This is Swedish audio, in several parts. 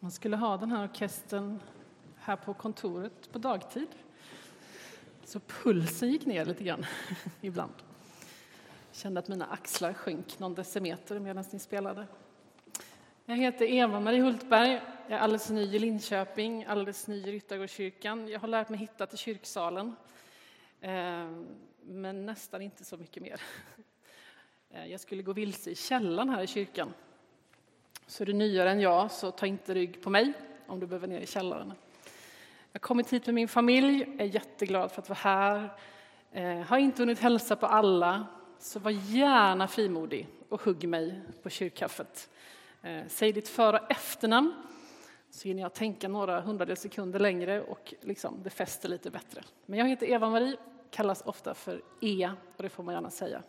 Man skulle ha den här orkestern här på kontoret på dagtid. Så pulsen gick ner lite grann ibland. Jag kände att mina axlar sjönk någon decimeter medan ni spelade. Jag heter Eva-Marie Hultberg. Jag är alldeles ny i Linköping, alldeles ny i Ryttargårdskyrkan. Jag har lärt mig hitta till kyrksalen, eh, men nästan inte så mycket mer. Eh, jag skulle gå vilse i källan här i kyrkan. Så är du nyare än jag, så ta inte rygg på mig om du behöver ner i källaren. Jag har kommit hit med min familj, är jätteglad för att vara här. Eh, har inte hunnit hälsa på alla, så var gärna frimodig och hugg mig på kyrkkaffet. Eh, säg ditt för och efternamn så hinner jag tänka några hundradels sekunder längre och liksom, det fäster lite bättre. Men jag heter Eva-Marie, kallas ofta för E och det får man gärna säga.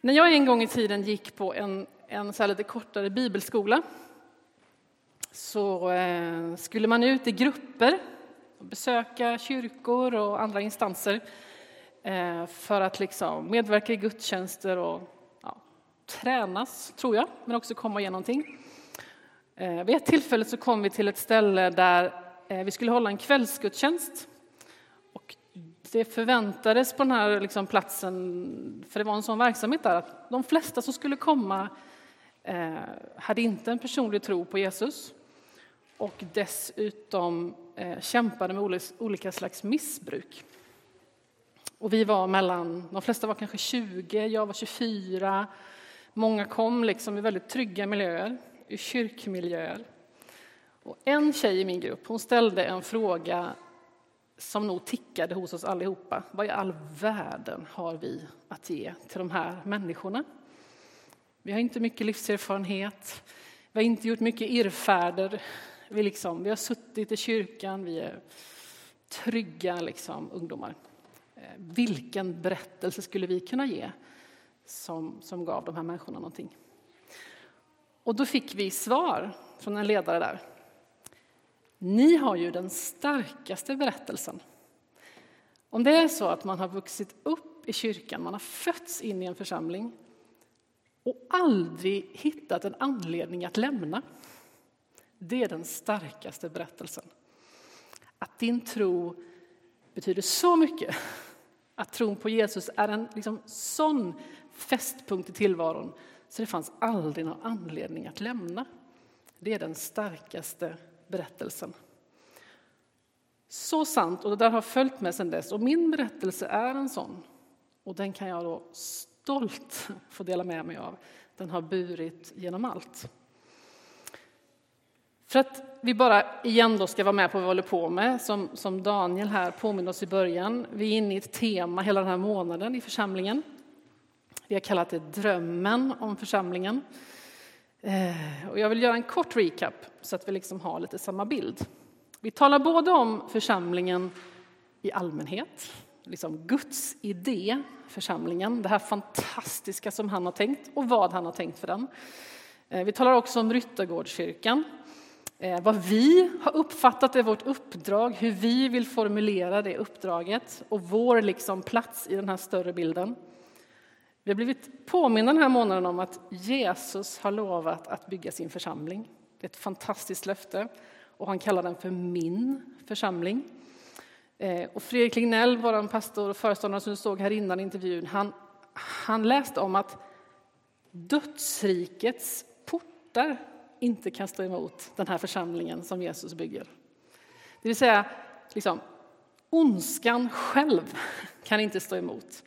När jag en gång i tiden gick på en, en så lite kortare bibelskola så eh, skulle man ut i grupper och besöka kyrkor och andra instanser eh, för att liksom medverka i gudstjänster och ja, tränas, tror jag, men också komma igenom någonting. Eh, vid ett tillfälle så kom vi till ett ställe där vi skulle hålla en kvällsgudstjänst. Och det förväntades på den här liksom platsen, för det var en sån verksamhet där, att de flesta som skulle komma Eh, hade inte en personlig tro på Jesus och dessutom eh, kämpade med olika slags missbruk. Och vi var mellan, de flesta var kanske 20, jag var 24. Många kom liksom i väldigt trygga miljöer, i kyrkmiljöer. Och en tjej i min grupp hon ställde en fråga som nog tickade hos oss allihopa. Vad i all världen har vi att ge till de här människorna? Vi har inte mycket livserfarenhet, vi har inte gjort mycket irrfärder, vi, liksom, vi har suttit i kyrkan, vi är trygga liksom, ungdomar. Eh, vilken berättelse skulle vi kunna ge som, som gav de här människorna någonting? Och då fick vi svar från en ledare där. Ni har ju den starkaste berättelsen. Om det är så att man har vuxit upp i kyrkan, man har fötts in i en församling och aldrig hittat en anledning att lämna det är den starkaste berättelsen. Att din tro betyder så mycket. Att tron på Jesus är en liksom sån fästpunkt i tillvaron så det fanns aldrig någon anledning att lämna. Det är den starkaste berättelsen. Så sant, och det där har följt med sedan dess. Och min berättelse är en sån. Och den kan jag då stolt få dela med mig av. Den har burit genom allt. För att vi bara igen då ska vara med på vad vi håller på med, som, som Daniel här påminner oss i början. Vi är inne i ett tema hela den här månaden i församlingen. Vi har kallat det Drömmen om församlingen. Eh, och jag vill göra en kort recap så att vi liksom har lite samma bild. Vi talar både om församlingen i allmänhet, liksom Guds idé, församlingen, det här fantastiska som han har tänkt och vad han har tänkt för den. Eh, vi talar också om Ryttargårdskyrkan, eh, vad vi har uppfattat är vårt uppdrag, hur vi vill formulera det uppdraget och vår liksom plats i den här större bilden. Vi har blivit påminna den här månaden om att Jesus har lovat att bygga sin församling. Det är ett fantastiskt löfte och han kallar den för min församling. Eh, och Fredrik Lignell, vår pastor och föreståndare som du såg här innan intervjun, han, han läste om att dödsrikets portar inte kan stå emot den här församlingen som Jesus bygger. Det vill säga, liksom, ondskan själv kan inte stå emot.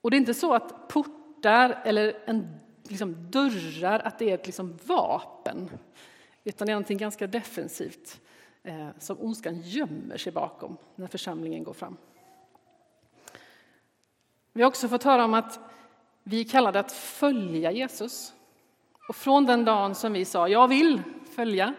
Och det är inte så att portar eller en, liksom, dörrar, att det är ett liksom, vapen, utan det är någonting ganska defensivt Eh, som ondskan gömmer sig bakom när församlingen går fram. Vi har också fått höra om att vi är kallade att följa Jesus. Och från den dagen som vi sa jag vill följa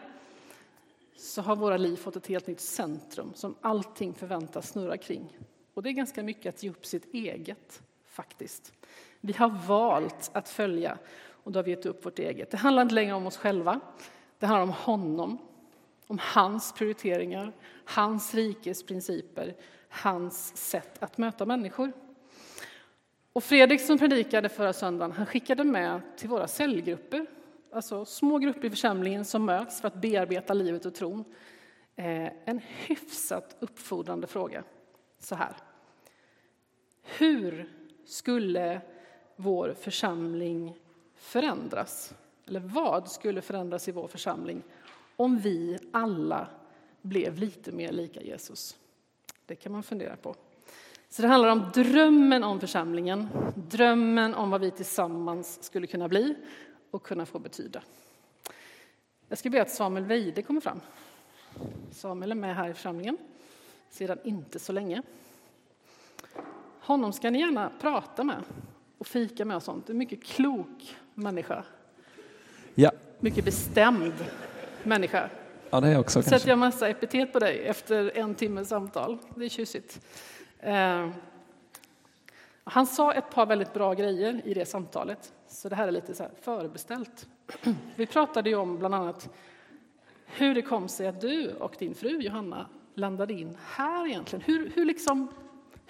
så har våra liv fått ett helt nytt centrum som allting förväntas snurra kring. Och det är ganska mycket att ge upp sitt eget, faktiskt. Vi har valt att följa och då har vi gett upp vårt eget. Det handlar inte längre om oss själva, det handlar om honom, om hans prioriteringar, hans rikes principer, hans sätt att möta människor. Och Fredrik som predikade förra söndagen, han skickade med till våra cellgrupper alltså små grupper i församlingen som möts för att bearbeta livet och tron. Eh, en hyfsat uppfordrande fråga. Så här. Hur skulle vår församling förändras? Eller vad skulle förändras i vår församling om vi alla blev lite mer lika Jesus? Det kan man fundera på. Så det handlar om drömmen om församlingen, drömmen om vad vi tillsammans skulle kunna bli och kunna få betyda. Jag ska be att Samuel Weide kommer fram. Samuel är med här i församlingen sedan inte så länge. Honom ska ni gärna prata med och fika med och sånt. En mycket klok människa. Ja. Mycket bestämd människa. Ja, det också Sätter kanske. jag massa epitet på dig efter en timmes samtal. Det är tjusigt. Eh, han sa ett par väldigt bra grejer i det samtalet, så det här är lite så förbeställt. Vi pratade ju om bland annat hur det kom sig att du och din fru Johanna landade in här egentligen. Hur, hur, liksom,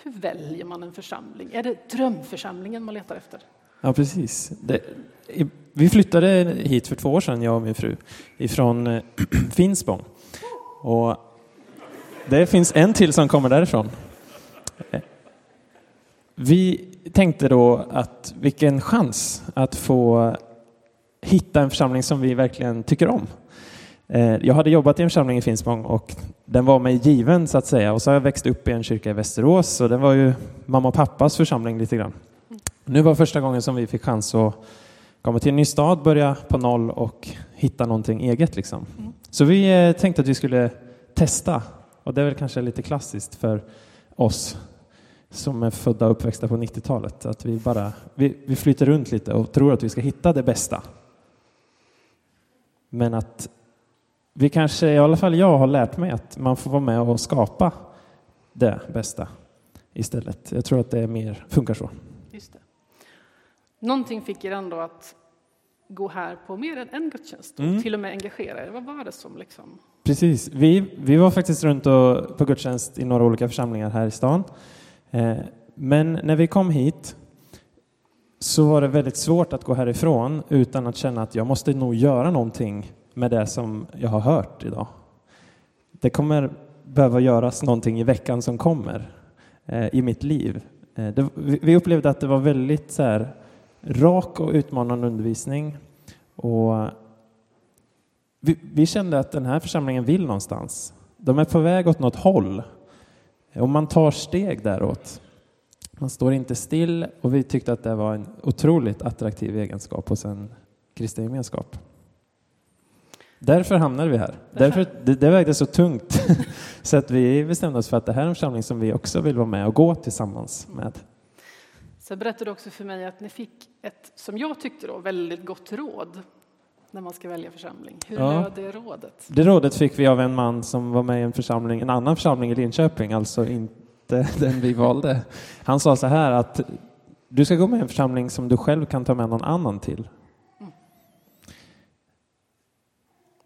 hur väljer man en församling? Är det drömförsamlingen man letar efter? Ja, precis. Det, vi flyttade hit för två år sedan, jag och min fru, ifrån eh, Finspång. Och det finns en till som kommer därifrån. Eh, vi tänkte då att vilken chans att få hitta en församling som vi verkligen tycker om. Eh, jag hade jobbat i en församling i Finspång och den var mig given så att säga. Och så har jag växt upp i en kyrka i Västerås och den var ju mamma och pappas församling lite grann. Nu var första gången som vi fick chans att komma till en ny stad, börja på noll och hitta någonting eget. Liksom. Så vi eh, tänkte att vi skulle testa. Och det är väl kanske lite klassiskt för oss som är födda och uppväxta på 90-talet. Att vi bara vi, vi flyter runt lite och tror att vi ska hitta det bästa. Men att vi kanske, i alla fall jag har lärt mig att man får vara med och skapa det bästa istället. Jag tror att det är mer, funkar så. Någonting fick er ändå att gå här på mer än en gudstjänst och Mm. till och med engagera er. Vad var det som liksom... Precis. Vi, vi var faktiskt runt och, på gudstjänst i några olika församlingar här i stan. Eh, men när vi kom hit så var det väldigt svårt att gå härifrån utan att känna att jag måste nog göra någonting med det som jag har hört idag. Det kommer behöva göras någonting i veckan som kommer eh, i mitt liv. Eh, det, vi upplevde att det var väldigt så här, rak och utmanande undervisning. Och vi, vi kände att den här församlingen vill någonstans. De är på väg åt något håll. Och man tar steg däråt. Man står inte still och vi tyckte att det var en otroligt attraktiv egenskap hos en kristen gemenskap. Därför hamnade vi här. Därför, det, det vägde så tungt så att vi bestämde oss för att det här är en församling som vi också vill vara med och gå tillsammans med. Så berättade du också för mig att ni fick ett, som jag tyckte då, väldigt gott råd när man ska välja församling. Hur Ja. löd det rådet? Det rådet fick vi av en man som var med i en församling, en annan församling i Linköping, alltså inte den vi valde. Han sa så här att du ska gå med i en församling som du själv kan ta med någon annan till.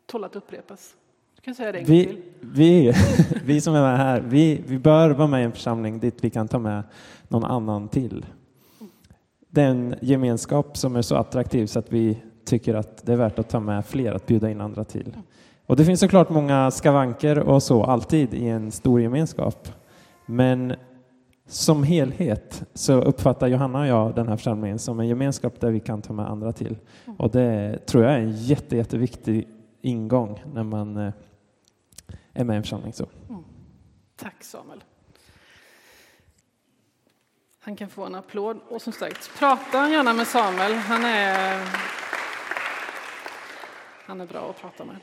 Tål att upprepas. Du kan säga det en gång Vi, till. vi, vi som är med här, vi, vi bör vara med i en församling dit vi kan ta med någon annan till den gemenskap som är så attraktiv så att vi tycker att det är värt att ta med fler, att bjuda in andra till. Och det finns såklart många skavanker och så alltid i en stor gemenskap. Men som helhet så uppfattar Johanna och jag den här församlingen som en gemenskap där vi kan ta med andra till. Och det tror jag är en jätte, jätteviktig ingång när man eh, är med i en församling. Så. Mm. Tack Samuel. Han kan få en applåd. Och som sagt, prata gärna med Samuel. Han är, han är bra att prata med.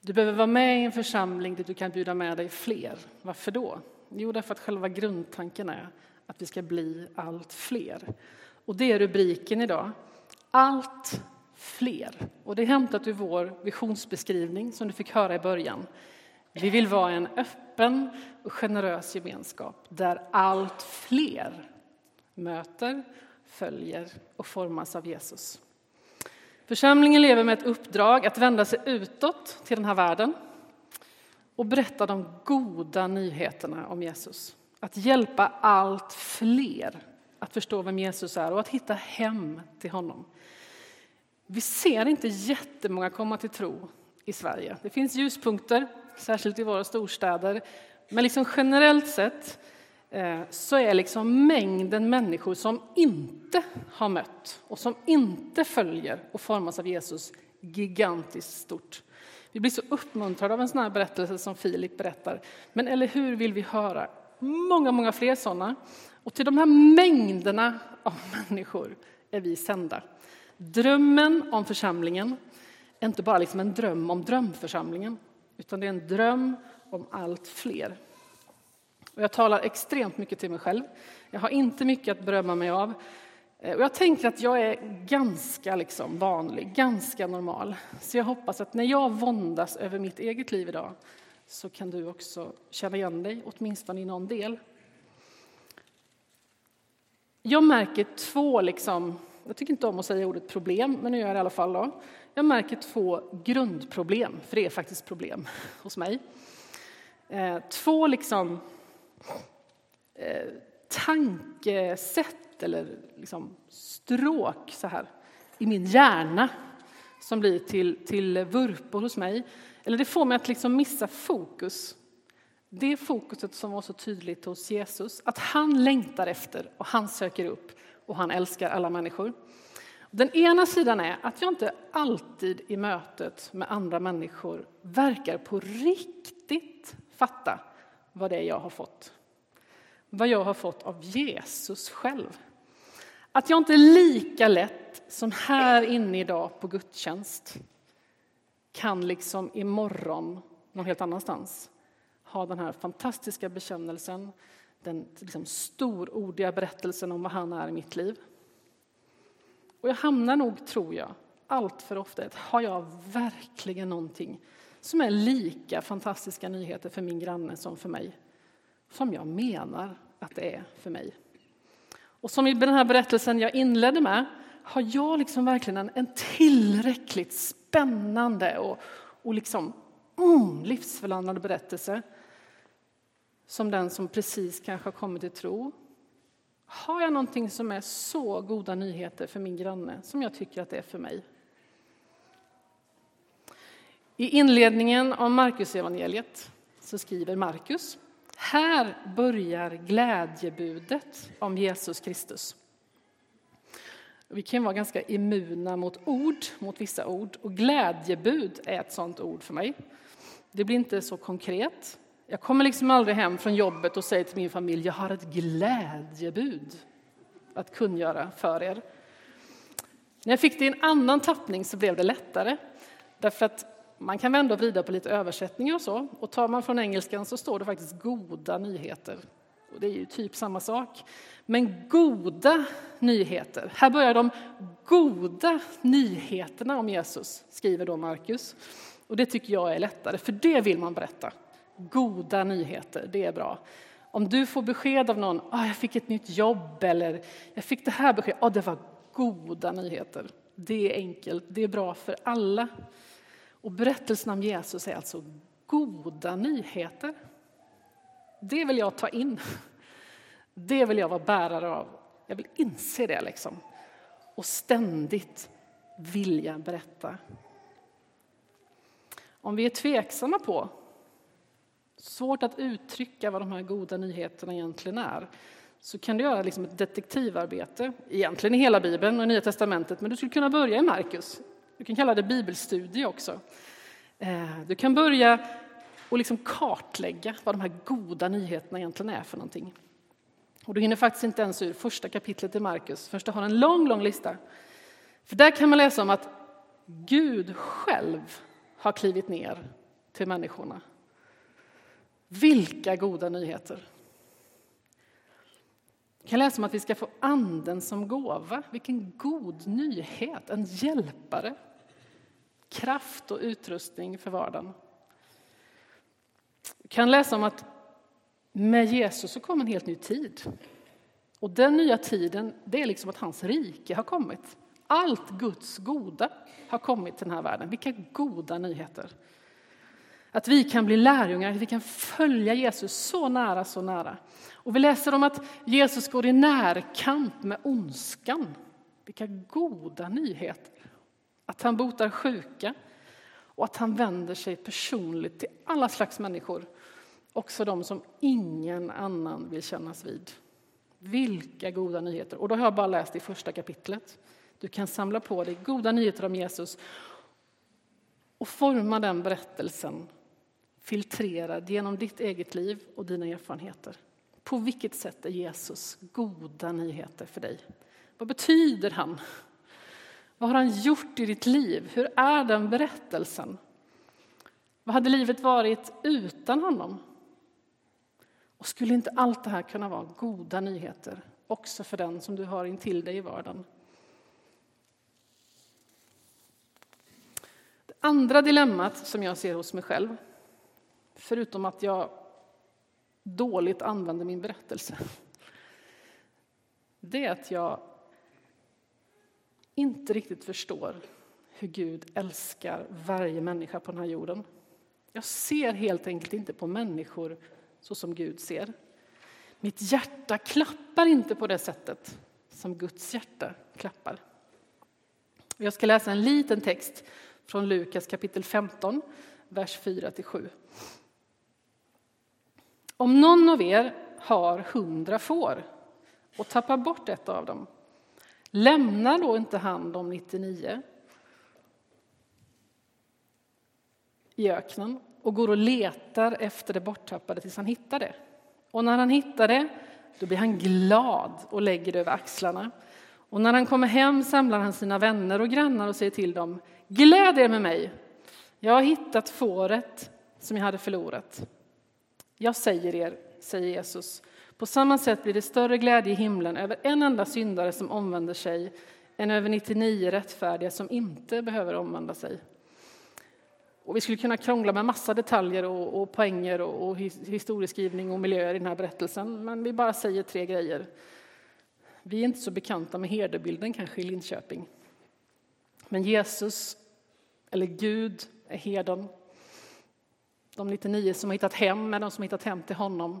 Du behöver vara med i en församling där du kan bjuda med dig fler. Varför då? Jo, därför att själva grundtanken är att vi ska bli allt fler. Och det är rubriken idag. Allt fler. Och det är hämtat ur vår visionsbeskrivning som du fick höra i början. Vi vill vara en öppen och generös gemenskap där allt fler möter, följer och formas av Jesus. Församlingen lever med ett uppdrag att vända sig utåt till den här världen och berätta de goda nyheterna om Jesus. Att hjälpa allt fler att förstå vem Jesus är och att hitta hem till honom. Vi ser inte jättemånga komma till tro i Sverige. Det finns ljuspunkter, särskilt i våra storstäder. Men liksom generellt sett eh, så är liksom mängden människor som inte har mött och som inte följer och formas av Jesus gigantiskt stort. Vi blir så uppmuntrade av en sån här berättelse som Filip berättar. Men eller hur vill vi höra många, många fler sådana? Och till de här mängderna av människor är vi sända. Drömmen om församlingen är inte bara liksom en dröm om drömförsamlingen, utan det är en dröm om allt fler. Och jag talar extremt mycket till mig själv. Jag har inte mycket att berömma mig av. Eh, och jag tänker att jag är ganska liksom vanlig, ganska normal. Så jag hoppas att när jag våndas över mitt eget liv idag så kan du också känna igen dig, åtminstone i någon del. Jag märker två, liksom, jag tycker inte om att säga ordet problem, men nu gör jag det i alla fall. Då. Jag märker två grundproblem, för det är faktiskt problem hos mig. Eh, två liksom, eh, tankesätt eller liksom stråk så här, i min hjärna som blir till, till vurpor hos mig. Eller det får mig att liksom missa fokus. Det fokuset som var så tydligt hos Jesus, att han längtar efter och han söker upp och han älskar alla människor. Den ena sidan är att jag inte alltid i mötet med andra människor verkar på riktigt fatta vad det är jag har fått. Vad jag har fått av Jesus själv. Att jag inte lika lätt som här inne idag på gudstjänst kan liksom imorgon någon helt annanstans ha den här fantastiska bekännelsen, den liksom storordiga berättelsen om vad han är i mitt liv. Och jag hamnar nog, tror jag, allt för ofta har jag verkligen någonting som är lika fantastiska nyheter för min granne som för mig, som jag menar att det är för mig. Och som i den här berättelsen jag inledde med, har jag liksom verkligen en, en tillräckligt spännande och, och liksom, mm, livsförvandlande berättelse som den som precis kanske har kommit till tro? Har jag någonting som är så goda nyheter för min granne som jag tycker att det är för mig? I inledningen av Markusevangeliet så skriver Markus här börjar glädjebudet om Jesus Kristus. Vi kan vara ganska immuna mot ord, mot vissa ord. Och glädjebud är ett sådant ord för mig. Det blir inte så konkret. Jag kommer liksom aldrig hem från jobbet och säger till min familj, jag har ett glädjebud att kungöra för er. När jag fick det i en annan tappning så blev det lättare. Därför att man kan vända och vrida på lite översättningar och så. Och tar man från engelskan så står det faktiskt goda nyheter. Och det är ju typ samma sak. Men goda nyheter. Här börjar de goda nyheterna om Jesus, skriver då Markus. Och det tycker jag är lättare, för det vill man berätta. Goda nyheter, det är bra. Om du får besked av någon, ah, jag fick ett nytt jobb eller jag fick det här beskedet, ah, det var goda nyheter. Det är enkelt, det är bra för alla. Och berättelsen om Jesus är alltså goda nyheter. Det vill jag ta in. Det vill jag vara bärare av. Jag vill inse det liksom. Och ständigt vilja berätta. Om vi är tveksamma på, svårt att uttrycka vad de här goda nyheterna egentligen är, så kan du göra liksom ett detektivarbete, egentligen i hela Bibeln och Nya Testamentet, men du skulle kunna börja i Markus. Du kan kalla det bibelstudie också. Eh, du kan börja och liksom kartlägga vad de här goda nyheterna egentligen är för någonting. Och du hinner faktiskt inte ens ur första kapitlet i Markus först du har en lång, lång lista. För där kan man läsa om att Gud själv har klivit ner till människorna. Vilka goda nyheter! Vi kan läsa om att vi ska få anden som gåva. Vilken god nyhet! En hjälpare. Kraft och utrustning för vardagen. Vi kan läsa om att med Jesus så kom en helt ny tid. Och den nya tiden, det är liksom att hans rike har kommit. Allt Guds goda har kommit till den här världen. Vilka goda nyheter! Att vi kan bli lärjungar, att vi kan följa Jesus så nära, så nära. Och vi läser om att Jesus går i närkamp med ondskan. Vilka goda nyheter! Att han botar sjuka och att han vänder sig personligt till alla slags människor. Också de som ingen annan vill kännas vid. Vilka goda nyheter! Och då har jag bara läst i första kapitlet. Du kan samla på dig goda nyheter om Jesus och forma den berättelsen filtrerad genom ditt eget liv och dina erfarenheter. På vilket sätt är Jesus goda nyheter för dig? Vad betyder han? Vad har han gjort i ditt liv? Hur är den berättelsen? Vad hade livet varit utan honom? Och skulle inte allt det här kunna vara goda nyheter också för den som du har intill dig i vardagen? Det andra dilemmat som jag ser hos mig själv, förutom att jag dåligt använder min berättelse, det är att jag inte riktigt förstår hur Gud älskar varje människa på den här jorden. Jag ser helt enkelt inte på människor så som Gud ser. Mitt hjärta klappar inte på det sättet som Guds hjärta klappar. Jag ska läsa en liten text från Lukas kapitel 15, vers 4-7. Om någon av er har hundra får och tappar bort ett av dem, lämnar då inte han de 99 i öknen och går och letar efter det borttappade tills han hittar det. Och när han hittar det, då blir han glad och lägger det över axlarna. Och när han kommer hem samlar han sina vänner och grannar och säger till dem, gläd er med mig, jag har hittat fåret som jag hade förlorat. Jag säger er, säger Jesus, på samma sätt blir det större glädje i himlen över en enda syndare som omvänder sig än över 99 rättfärdiga som inte behöver omvända sig. Och vi skulle kunna krångla med massa detaljer och, och poänger och, och historieskrivning och miljöer i den här berättelsen, men vi bara säger tre grejer. Vi är inte så bekanta med herdebilden kanske i Linköping. Men Jesus, eller Gud, är herden. De 99 som har hittat hem är de som har hittat hem till honom.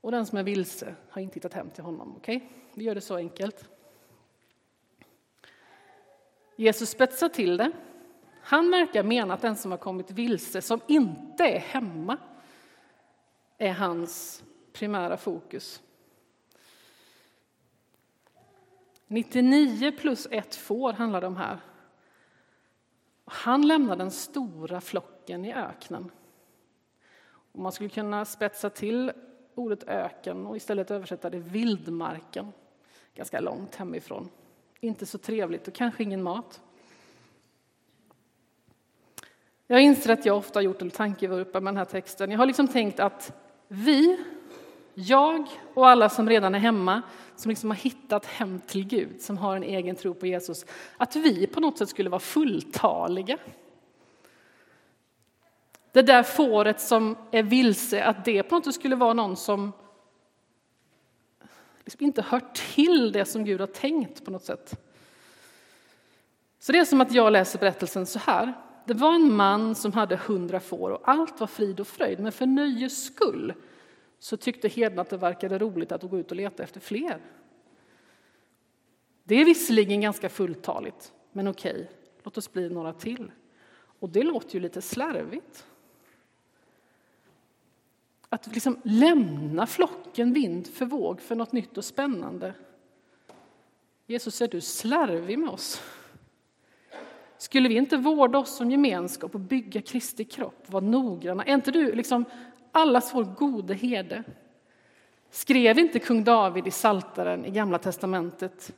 Och den som är vilse har inte hittat hem till honom. Okay? Vi gör det så enkelt. Jesus spetsar till det han verkar mena att den som har kommit vilse, som inte är hemma, är hans primära fokus. 99 plus ett får handlar det om här. Han lämnar den stora flocken i öknen. Och man skulle kunna spetsa till ordet öken och istället översätta det vildmarken. Ganska långt hemifrån. Inte så trevligt och kanske ingen mat. Jag inser att jag ofta har gjort en tankevurpa med den här texten. Jag har liksom tänkt att vi, jag och alla som redan är hemma, som liksom har hittat hem till Gud, som har en egen tro på Jesus, att vi på något sätt skulle vara fulltaliga. Det där fåret som är vilse, att det på något sätt skulle vara någon som liksom inte hör till det som Gud har tänkt på något sätt. Så det är som att jag läser berättelsen så här. Det var en man som hade hundra får och allt var frid och fröjd, men för nöjes skull så tyckte herden att det verkade roligt att gå ut och leta efter fler. Det är visserligen ganska fulltaligt, men okej, låt oss bli några till. Och det låter ju lite slarvigt. Att liksom lämna flocken vind för våg för något nytt och spännande. Jesus, är du slarvig med oss? Skulle vi inte vårda oss som gemenskap och bygga Kristi kropp, vara noggranna? Är inte du liksom allas vår gode herde? Skrev inte kung David i Saltaren i Gamla testamentet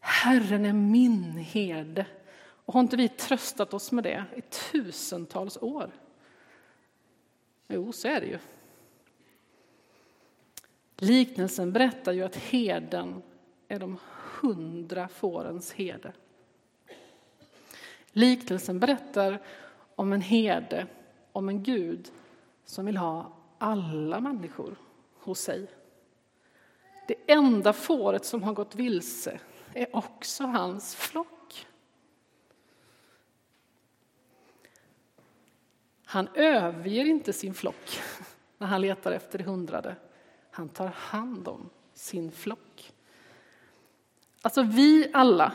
Herren är min herde? Och har inte vi tröstat oss med det i tusentals år? Jo, så är det ju. Liknelsen berättar ju att herden är de hundra fårens herde. Liknelsen berättar om en herde, om en Gud som vill ha alla människor hos sig. Det enda fåret som har gått vilse är också hans flock. Han överger inte sin flock när han letar efter det hundrade. Han tar hand om sin flock. Alltså vi alla,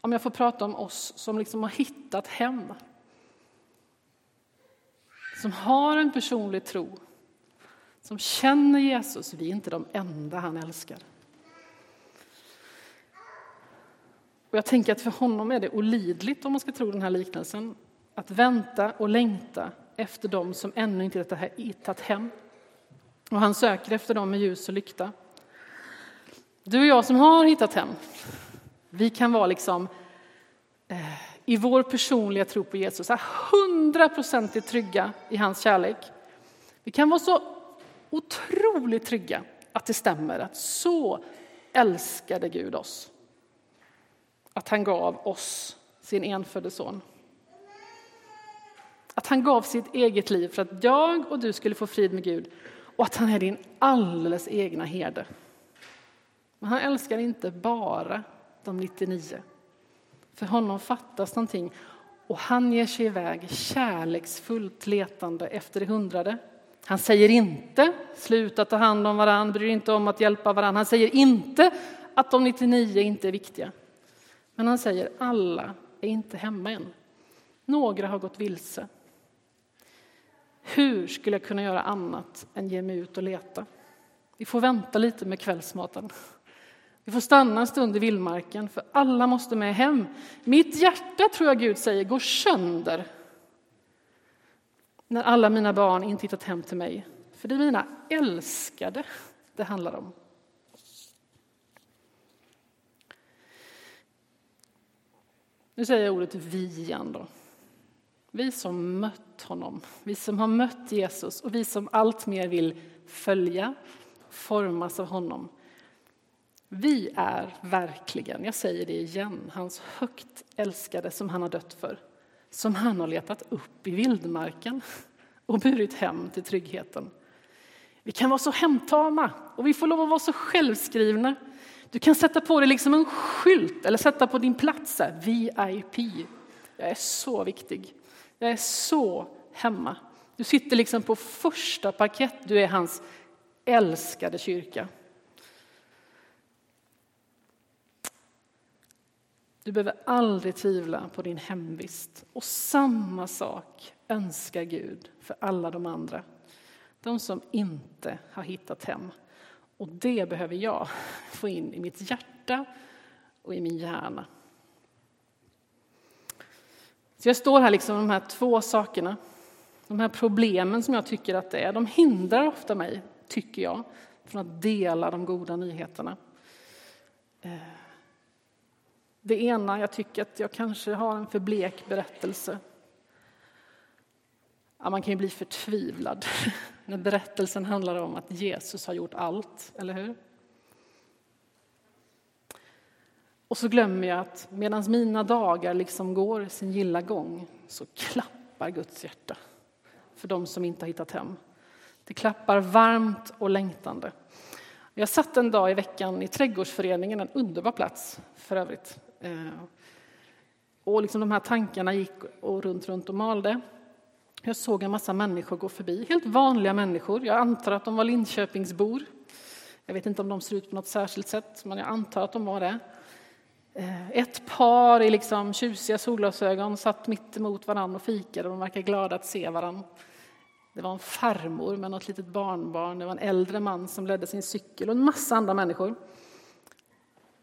om jag får prata om oss som liksom har hittat hem. Som har en personlig tro, som känner Jesus. Vi är inte de enda han älskar. Och jag tänker att för honom är det olidligt, om man ska tro den här liknelsen, att vänta och längta efter dem som ännu inte hittat hem. Och han söker efter dem med ljus och lykta. Du och jag som har hittat hem, vi kan vara liksom eh, i vår personliga tro på Jesus, hundraprocentigt trygga i hans kärlek. Vi kan vara så otroligt trygga att det stämmer, att så älskade Gud oss. Att han gav oss sin enfödde son. Att han gav sitt eget liv för att jag och du skulle få frid med Gud och att han är din alldeles egna herde. Men han älskar inte bara de 99. För honom fattas någonting och han ger sig iväg kärleksfullt letande efter det hundrade. Han säger inte sluta ta hand om varandra, bryr inte om att hjälpa varandra. Han säger inte att de 99 inte är viktiga. Men han säger alla är inte hemma än. Några har gått vilse. Hur skulle jag kunna göra annat än ge mig ut och leta? Vi får vänta lite med kvällsmaten. Vi får stanna en stund i vildmarken, för alla måste med hem. Mitt hjärta, tror jag Gud säger, går sönder när alla mina barn inte hittat hem till mig. För det är mina älskade det handlar om. Nu säger jag ordet vi igen då. Vi som mött honom, vi som har mött Jesus och vi som allt mer vill följa, formas av honom. Vi är verkligen, jag säger det igen, hans högt älskade som han har dött för. Som han har letat upp i vildmarken och burit hem till tryggheten. Vi kan vara så hemtama och vi får lov att vara så självskrivna. Du kan sätta på dig liksom en skylt eller sätta på din plats, VIP. Jag är så viktig. Jag är så hemma. Du sitter liksom på första parkett, du är hans älskade kyrka. Du behöver aldrig tvivla på din hemvist. Och samma sak önskar Gud för alla de andra. De som inte har hittat hem. Och det behöver jag få in i mitt hjärta och i min hjärna. Så jag står här liksom med de här två sakerna. De här problemen som jag tycker att det är, de hindrar ofta mig, tycker jag, från att dela de goda nyheterna. Eh, det ena, jag tycker att jag kanske har en för blek berättelse. Ja, man kan ju bli förtvivlad när berättelsen handlar om att Jesus har gjort allt, eller hur? Och så glömmer jag att medan mina dagar liksom går sin gilla gång så klappar Guds hjärta för de som inte har hittat hem. Det klappar varmt och längtande. Jag satt en dag i veckan i trädgårdsföreningen, en underbar plats för övrigt. Eh, och liksom de här tankarna gick och runt, runt och malde. Jag såg en massa människor gå förbi, helt vanliga människor. Jag antar att de var Linköpingsbor. Jag vet inte om de ser ut på något särskilt sätt, men jag antar att de var det. Eh, ett par i liksom tjusiga solglasögon satt mitt emot varandra och fikade. De verkade glada att se varandra. Det var en farmor med något litet barnbarn, det var en äldre man som ledde sin cykel och en massa andra människor.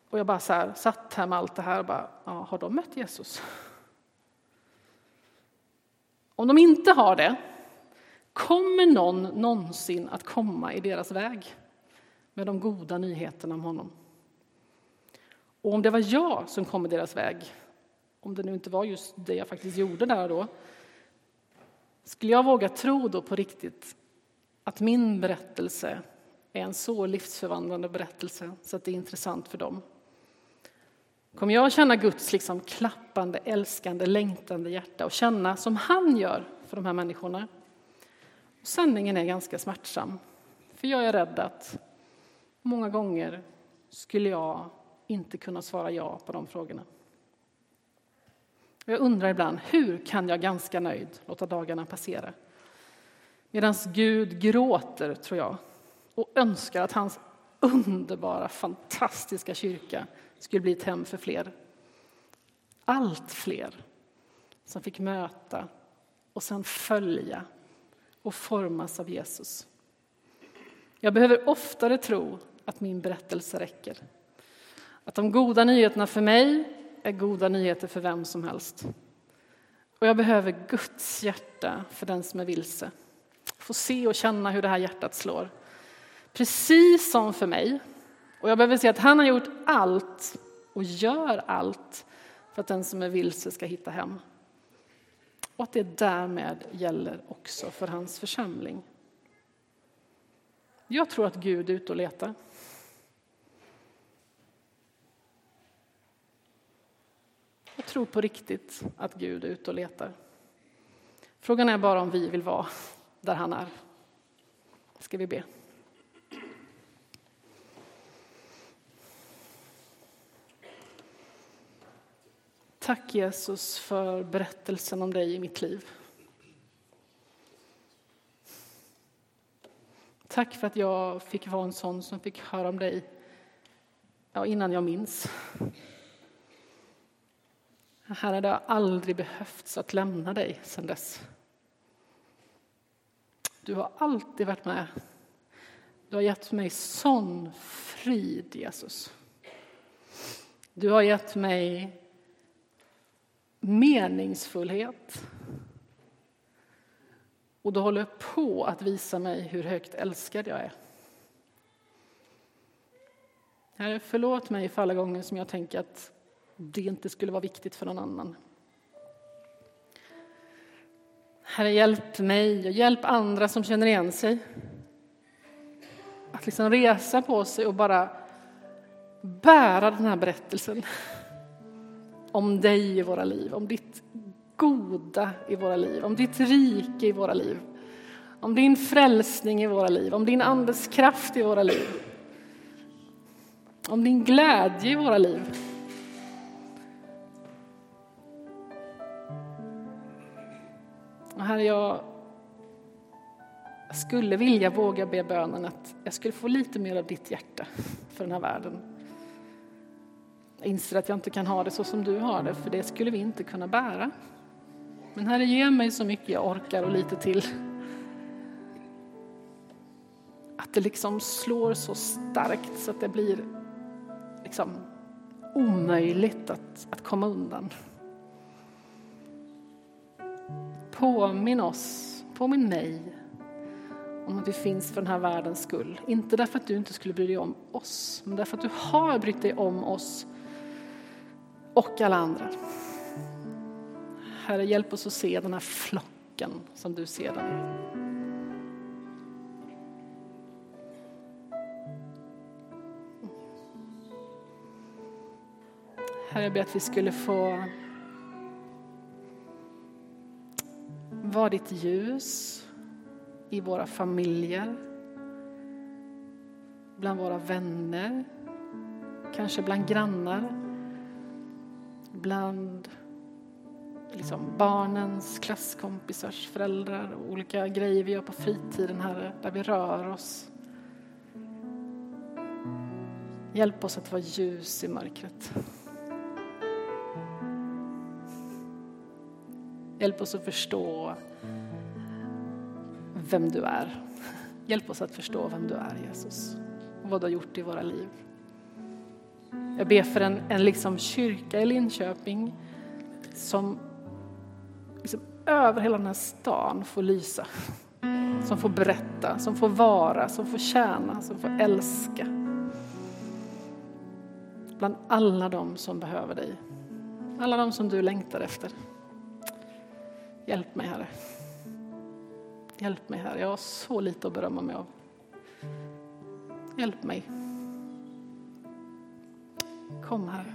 Och jag bara så här, satt här med allt det här och bara, ja, har de mött Jesus? Om de inte har det, kommer någon någonsin att komma i deras väg med de goda nyheterna om honom? Och om det var jag som kom i deras väg, om det nu inte var just det jag faktiskt gjorde där då, skulle jag våga tro då på riktigt att min berättelse är en så livsförvandlande berättelse så att det är intressant för dem? Kommer jag känna Guds liksom klappande, älskande, längtande hjärta och känna som han gör för de här människorna? Och sanningen är ganska smärtsam, för jag är rädd att många gånger skulle jag inte kunna svara ja på de frågorna. Jag undrar ibland, hur kan jag ganska nöjd låta dagarna passera? Medan Gud gråter, tror jag, och önskar att hans underbara, fantastiska kyrka skulle bli ett hem för fler. Allt fler som fick möta och sen följa och formas av Jesus. Jag behöver oftare tro att min berättelse räcker. Att de goda nyheterna för mig är goda nyheter för vem som helst. Och jag behöver Guds hjärta för den som är vilse. Få se och känna hur det här hjärtat slår. Precis som för mig. Och jag behöver se att han har gjort allt och gör allt för att den som är vilse ska hitta hem. Och att det därmed gäller också för hans församling. Jag tror att Gud är ute och letar. Tror på riktigt att Gud är ute och letar. Frågan är bara om vi vill vara där han är. Ska vi be? Tack Jesus för berättelsen om dig i mitt liv. Tack för att jag fick vara en sån som fick höra om dig ja, innan jag minns. Herre, det har aldrig behövts att lämna dig sedan dess. Du har alltid varit med. Du har gett mig sån frid, Jesus. Du har gett mig meningsfullhet. Och du håller på att visa mig hur högt älskad jag är. Herre, förlåt mig för alla gånger som jag tänker att det inte skulle vara viktigt för någon annan. Herre, hjälp mig och hjälp andra som känner igen sig. Att liksom resa på sig och bara bära den här berättelsen om dig i våra liv, om ditt goda i våra liv, om ditt rike i våra liv, om din frälsning i våra liv, om din andes kraft i våra liv, om din glädje i våra liv. Herre, jag skulle vilja våga be bönen att jag skulle få lite mer av ditt hjärta för den här världen. Jag inser att jag inte kan ha det så som du har det, för det skulle vi inte kunna bära. Men Herre, ge mig så mycket jag orkar och lite till. Att det liksom slår så starkt så att det blir liksom omöjligt att, att komma undan. Påminn oss, påminn mig om att vi finns för den här världens skull. Inte därför att du inte skulle bry dig om oss, men därför att du har brytt dig om oss och alla andra. Herre, hjälp oss att se den här flocken som du ser den. Herre, jag ber att vi skulle få Var ditt ljus i våra familjer, bland våra vänner, kanske bland grannar, bland liksom barnens, klasskompisars, föräldrar och olika grejer vi gör på fritiden, Herre, där vi rör oss. Hjälp oss att vara ljus i mörkret. Hjälp oss att förstå vem du är. Hjälp oss att förstå vem du är, Jesus, och vad du har gjort i våra liv. Jag ber för en, en liksom kyrka i Linköping som liksom över hela den här stan får lysa. Som får berätta, som får vara, som får tjäna, som får älska. Bland alla de som behöver dig. Alla de som du längtar efter. Hjälp mig, Herre. Hjälp mig, Herre. Jag har så lite att berömma mig av. Hjälp mig. Kom, Herre.